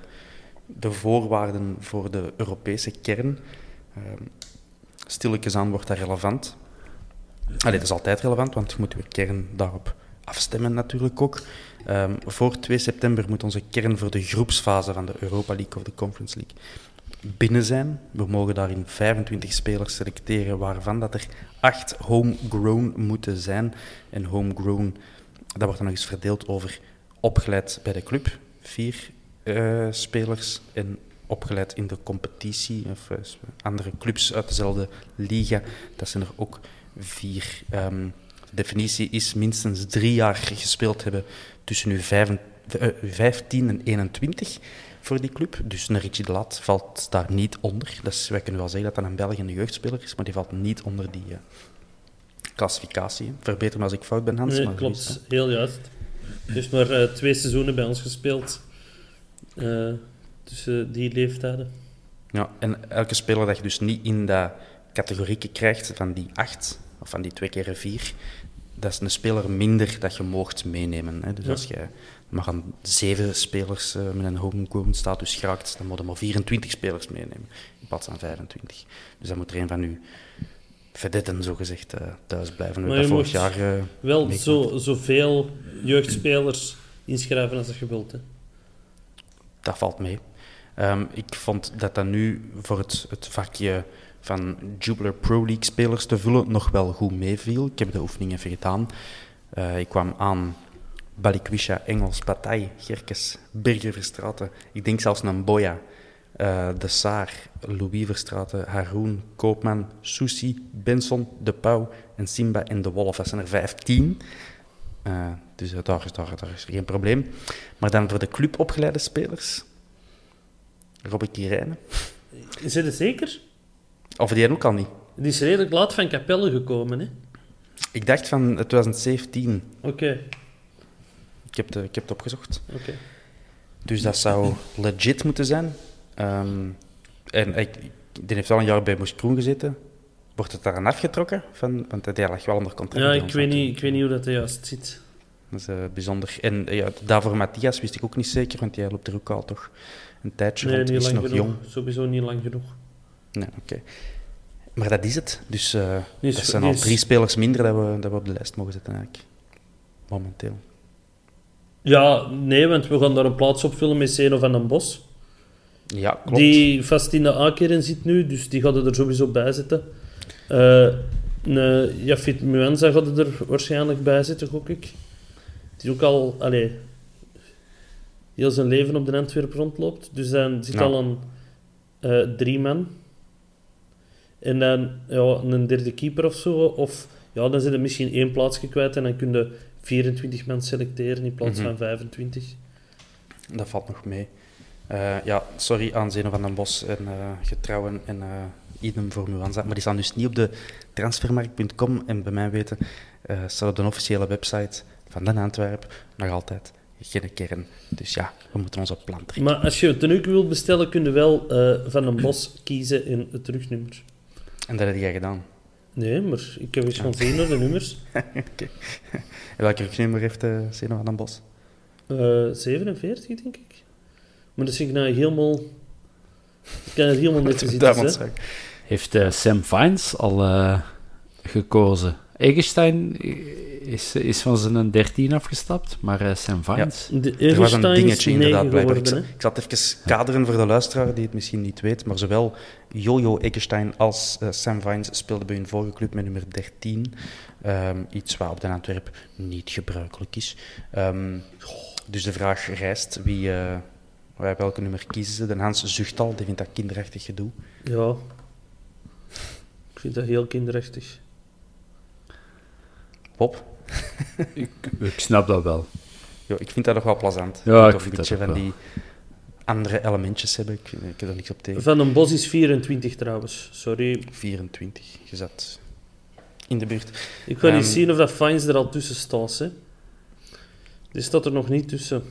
de voorwaarden voor de Europese kern. Ehm stilletjes aan wordt dat relevant. Allee, dat is altijd relevant, want moeten we kern daarop afstemmen natuurlijk ook. Ehm, voor 2 september moet onze kern voor de groepsfase van de Europa League of de Conference League binnen zijn. We mogen daarin 25 spelers selecteren, waarvan dat er 8 homegrown moeten zijn. En homegrown, dat wordt dan nog eens verdeeld over opgeleid bij de club, vier eh, spelers, en opgeleid in de competitie, of eh, andere clubs uit dezelfde liga, dat zijn er ook vier. Ehm, de definitie is minstens drie jaar gespeeld hebben tussen uw vijf- eh, uw 15 en 21 voor die club. Dus een Richie de Laat valt daar niet onder. Dus wij kunnen wel zeggen dat dat een Belgische jeugdspeler is, maar die valt niet onder die eh, klassificatie. Verbeter me als ik fout ben, Hans. Nee, maar zo is klopt. Heel juist. Heeft maar eh, twee seizoenen bij ons gespeeld. Eh, tussen die leeftijden. Ja, en elke speler dat je dus niet in dat categorieken krijgt van die acht, of van die twee keer vier, dat is een speler minder dat je mocht meenemen. Hè. Dus Ja. als je maar aan zeven spelers eh, met een homegrown status geraakt, dan moet je maar 24 spelers meenemen, in plaats van 25. Dus dan moet er een van uw vedetten, zogezegd, eh thuis blijven. We Maar je vorig jaar... eh, Wel zo, zoveel jeugdspelers inschrijven als je wilt. Hè. dat valt mee. Ehm, ik vond dat dat nu voor het, het vakje van Jubiler Pro League spelers te vullen nog wel goed meeviel. Ik heb de oefening even gedaan. Eh, ik kwam aan Balikwisha, Engels, Bataille, Gerkes, Berger Verstraten. Ik denk zelfs naar Boya, eh, De Saar, Louis Verstraten, Haroon, Koopman, Susi, Benson, De Pauw en Simba en De Wolf. Dat zijn er vijftien. Eh, dus eh, daar, is, daar, daar is geen probleem. Maar dan voor de club opgeleide spelers. Robert Kirijnen. Is het zeker? Of die ook al niet. Die is redelijk laat van Capelle gekomen. Hè? Ik dacht van 2017. Oké, Ik heb, de, ik heb het opgezocht. oké. Dus dat zou legit moeten zijn. Ehm, en ik, die heeft al een jaar bij Moes Kroen gezeten. Wordt het daar aan afgetrokken? Van, want hij lag wel onder contract. Ja, ik weet, niet, ik weet niet hoe dat juist zit. Dat is eh, bijzonder. En eh, ja, daarvoor Matthias wist ik ook niet zeker, want jij loopt er ook al toch een tijdje Nee, rond. niet Is lang nog genoeg. jong. Sowieso niet lang genoeg. Nee, oké. Maar dat is het. Dus eh, is- dat zijn al is- drie spelers minder dat we, dat we op de lijst mogen zetten eigenlijk. Momenteel. Ja, nee, want we gaan daar een plaats op vullen met Zeno van den Bos. Ja, klopt. Die vast in de A-kern zit nu, dus die gaat er sowieso bij zitten. Eh een Jafit Muenza gaat er waarschijnlijk bij zitten, gok ik. Die ook al, allee, heel zijn leven op de Antwerp rondloopt. Dus dan zit al een eh, drie man. En dan ja, een derde keeper of zo. Of ja, dan zit er misschien één plaatsje kwijt en dan kun je 24 man selecteren in plaats Mhm. van 25. Dat valt nog mee. Eh, ja, sorry aan Zeno van den Bos en eh, Getrouwen en eh idem voor Muanza. Maar die staan dus niet op de transfermarkt.com. En bij mij weten staat op de officiële website van Den Antwerp nog altijd geen kern. Dus ja, we moeten ons op plan trekken. Maar als je het tenue wilt bestellen, kun je wel van een bos kiezen in het terugnummer. En dat heb jij gedaan. Nee, maar ik heb eens gaan zien naar de nummers. En welk rugnummer heeft Zeno van den Bos? Eh 47, denk ik. Maar dat vind ik nou helemaal... Ik kan het helemaal net zitten. Heeft eh, Sam Vines al eh, gekozen? Egenstein is, is van zijn 13 afgestapt, maar eh, Sam Vines... De Er was een dingetje inderdaad blijkbaar. Ik, geworden, ik zal het even kaderen voor de luisteraar die het misschien niet weet, maar zowel Jojo Eggestein als Sam Vines speelden bij hun vorige club met nummer 13. Ehm, iets wat op de Antwerp niet gebruikelijk is. Ehm, dus de vraag rijst, wie, eh, bij welke nummer kiezen ze? De Hans zucht al, die vindt dat kinderachtig gedoe. Ja. Ik vind dat heel kinderachtig. Bob? Ik, ik snap dat wel. Jo, ik vind dat nog wel plezant. Ja, ik toch vind een dat beetje ook van wel. die andere elementjes hebben. Ik, ik heb er niks op tegen. Van een bos is 24 trouwens. Sorry. 24, je zat in de buurt. Ik ga niet Ehm, zien of dat Fines er al tussen staat, hè. Die staat er nog niet tussen.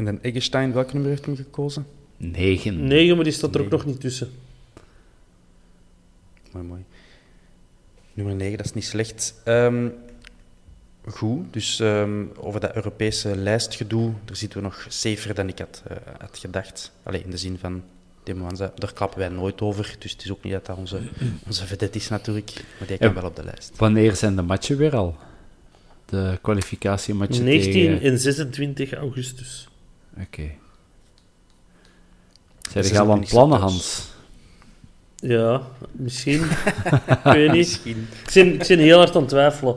En dan Eggestein, welke nummer heeft hem gekozen? 9. 9, maar die staat er ook nog niet tussen. Mooi, mooi. Nummer 9, dat is niet slecht. Ehm, goed, dus ehm, over dat Europese lijstgedoe, daar zitten we nog safer dan ik had, eh, had gedacht. Alleen in de zin van, Demoanza, daar klappen wij nooit over. Dus het is ook niet dat dat onze, onze vedette is natuurlijk, maar die kan Ja. wel op de lijst. Wanneer zijn de matchen weer al? De kwalificatiematchen 19 tegen... en 26 augustus. Oké. Ze Zijn er al aan plannen, thuis. Hans? Ja, misschien. ik weet niet. Misschien. Ik ben, ik ben heel hard aan het twijfelen.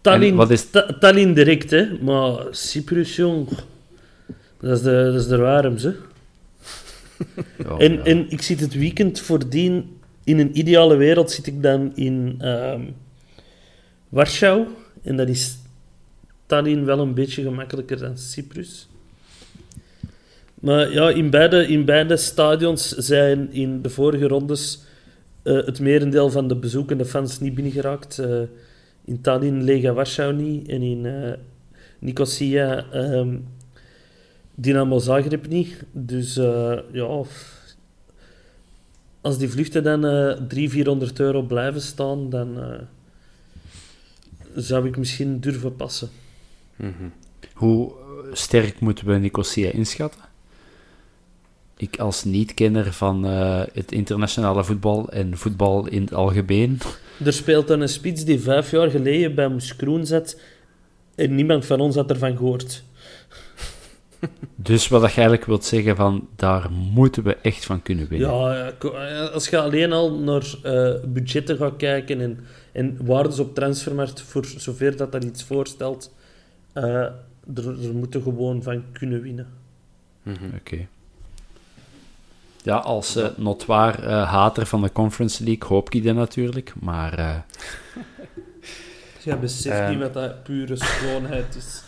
Tallinn, wat is- Tallinn direct, hè. Maar Cyprus, jong. Dat is de, dat is de warms, hè. Ja, en, ja. en ik zit het weekend voordien... In een ideale wereld zit ik dan in ehm, Warschau. En dat is Tallinn wel een beetje gemakkelijker dan Cyprus. Maar ja, in beide, in beide stadions zijn in de vorige rondes eh, het merendeel van de bezoekende fans niet binnengeraakt. Eh, in Tallinn, Lega Warschau niet. En in eh Nicosia, ehm, Dynamo Zagreb niet. Dus ja... als die vluchten dan eh 300, 400 euro blijven staan, dan zou ik misschien durven passen. Hoe eh, sterk moeten we Nicosia inschatten? Ik als niet-kenner van eh, het internationale voetbal en voetbal in het algemeen. Er speelt dan een spits die vijf jaar geleden bij Moeskroen zat en niemand van ons had ervan gehoord. Dus wat je eigenlijk wilt zeggen van, daar moeten we echt van kunnen winnen. Ja, eh, als je alleen al naar eh, budgetten gaat kijken en, en waardes op transfermarkt, voor zover dat dat iets voorstelt, eh, er, er moeten gewoon van kunnen winnen. Oké. Ja, als uh, notwaar eh, hater van de Conference League hoop ik dat natuurlijk, maar... eh, Jij beseft Eh. niet wat dat pure schoonheid is.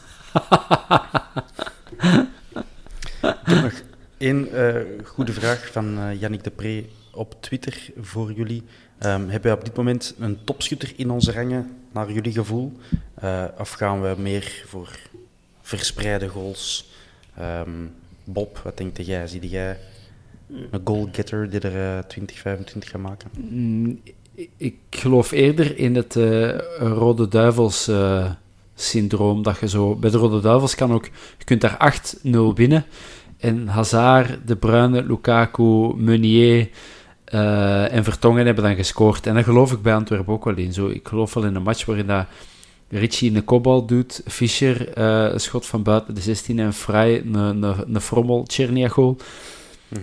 Eén eh, goede vraag van eh Yannick de Pre op Twitter voor jullie. Ehm, hebben wij op dit moment een topschutter in onze rangen, naar jullie gevoel? Eh, of gaan we meer voor verspreide goals? Ehm, Bob, wat denk jij? Zie jij een goalgetter die er eh, 20, 25 gaat maken? Mm, ik- geloof eerder in het eh, Rode Duivels eh, syndroom. Dat je zo, bij de Rode Duivels kan ook, je kunt daar 8-0 winnen. En Hazard, De Bruyne, Lukaku, Meunier eh, en Vertongen hebben dan gescoord. En dat geloof ik bij Antwerpen ook wel in. Zo, ik geloof wel in een match waarin dat Richie een kopbal doet, Fischer eh, een schot van buiten de 16 en Vrij een, een, een frommel, Chernia goal. Ik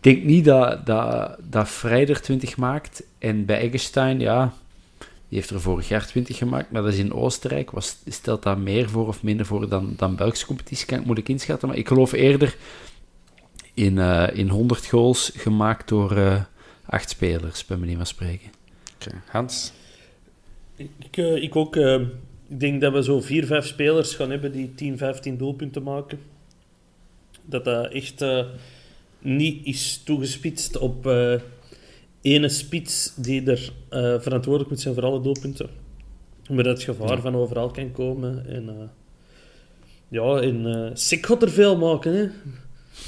denk niet dat, dat, dat Vrij er 20 maakt. En bij Eggestein, ja, die heeft er vorig jaar 20 gemaakt, maar dat is in Oostenrijk. Was, stelt dat meer voor of minder voor dan, dan Belgische competitie? Kan ik moeilijk inschatten. Maar ik geloof eerder in, eh, in 100 goals gemaakt door eh, acht spelers, bij manier van spreken. Oké, Hans? Ik, ik ook. eh, ik denk dat we zo vier, vijf spelers gaan hebben die 10, 15 doelpunten maken. Dat dat echt eh, niet is toegespitst op eh ene spits die er eh, verantwoordelijk moet zijn voor alle doelpunten. Maar dat het gevaar van overal kan komen. En, eh, ja, en uh, Sik gaat er veel maken, hè.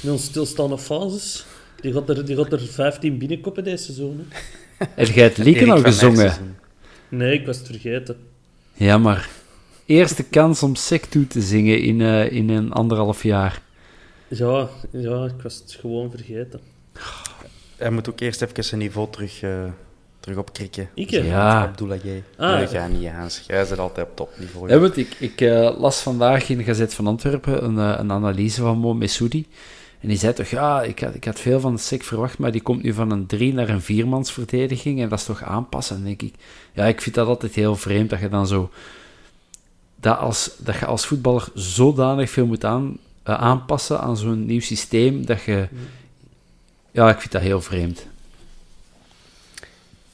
Met onze stilstaande fases. Die gaat, er, die gaat er 15 binnenkoppen deze seizoen. Hè. Heb jij het al gezongen? Nee, ik was het vergeten. Ja, maar eerste kans om Sek toe te zingen in, eh, in een anderhalf jaar. Ja, ja, ik was het gewoon vergeten. Hij moet ook eerst even zijn niveau terug, eh, terug opkrikken. Ik, hè? Ja. Abdullah J. Ah. Nee, ga niet, Hans. Jij zit altijd op topniveau. Ja, want ik, ik eh, las vandaag in de Gazet van Antwerpen een, eh, een analyse van Mo Messoudi. En die zei toch, ja, ik had, ik had veel van Sek verwacht, maar die komt nu van een drie naar een viermansverdediging. En dat is toch aanpassen? En denk ik, ja, ik vind dat altijd heel vreemd dat je dan zo... Dat, als, dat je als voetballer zodanig veel moet aan, aanpassen aan zo'n nieuw systeem, dat je... Ja, ik vind dat heel vreemd.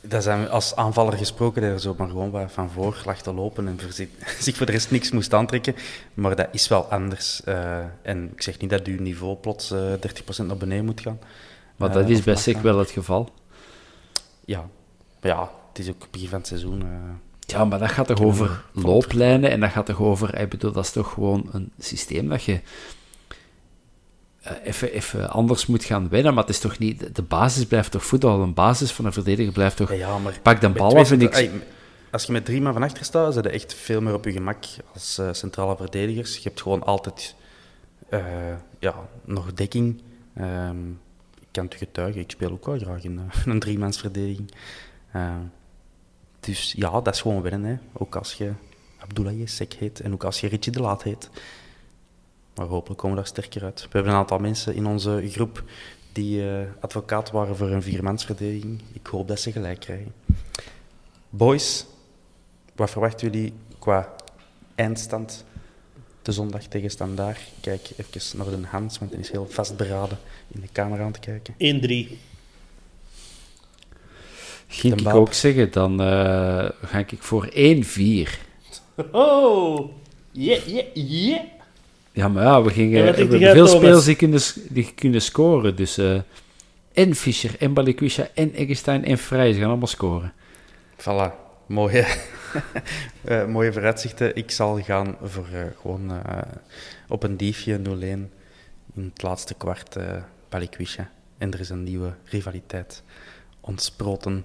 Dat zijn als aanvaller gesproken, dat er zo maar gewoon van voor lag te lopen en voor zich, zich voor de rest niks moest aantrekken. Maar dat is wel anders. eh, en ik zeg niet dat uw niveau plots eh 30% naar beneden moet gaan. Maar Eh, dat is bij gaan. wel het geval. Ja. Maar ja, het is ook begin van het seizoen. eh. Ja, maar dat gaat toch over looplijnen en dat gaat toch over, ik bedoel, dat is toch gewoon een systeem dat je eh, even, even anders moet gaan winnen, maar het is toch niet, de basis blijft toch voetbal, een basis van een verdediger blijft toch, Ja, ja, maar pak de bal af en ik, Als je met drie man van achter staat, zit je echt veel meer op je gemak als eh, centrale verdedigers. Je hebt gewoon altijd eh, ja, nog dekking. Ehm, ik kan het getuigen, ik speel ook wel graag in eh, een driemansverdediging. Ehm, dus ja, dat is gewoon winnen. Hè. Ook als je Abdoulaye Sek heet en ook als je Richie de Laat heet. Maar hopelijk komen we daar sterker uit. We hebben een aantal mensen in onze groep die eh, advocaat waren voor een viermansverdediging. Ik hoop dat ze gelijk krijgen. Boys, wat verwachten jullie qua eindstand de zondag tegen Standaard? Kijk even naar de Hans, want hij is heel vastberaden in de camera aan te kijken. 1-3. ging ik ook zeggen, dan eh, ga ik voor 1-4. Oh! Yeah, yeah, yeah! Ja, maar ja, we, gingen, we hebben veel spelers die kunnen, s- die kunnen scoren, dus... eh, en Fischer, en Balikwisha, en Eggestein, en Vrij, ze gaan allemaal scoren. Voilà, mooie, eh, mooie vooruitzichten. Ik zal gaan voor eh, gewoon eh, op een diefje 0-1 in het laatste kwart uh, Balikwisha. En er is een nieuwe rivaliteit ontsproten.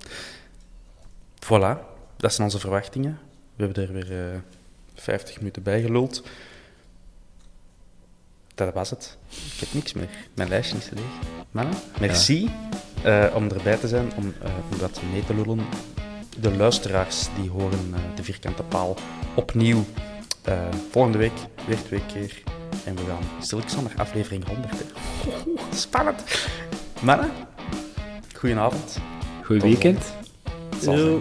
Voilà, dat zijn onze verwachtingen. We hebben er weer uh, 50 minuten bij geluld. Dat was het. Ik heb niks meer. Mijn lijstje is leeg. Mannen, merci ja. uh, om erbij te zijn, om, uh, om dat mee te lullen. De luisteraars die horen uh, de vierkante paal opnieuw volgende week, weer twee keer. En we gaan stilletjes naar aflevering 100. Hè. Spannend. Mannen, goedenavond. Goed weekend. Zo.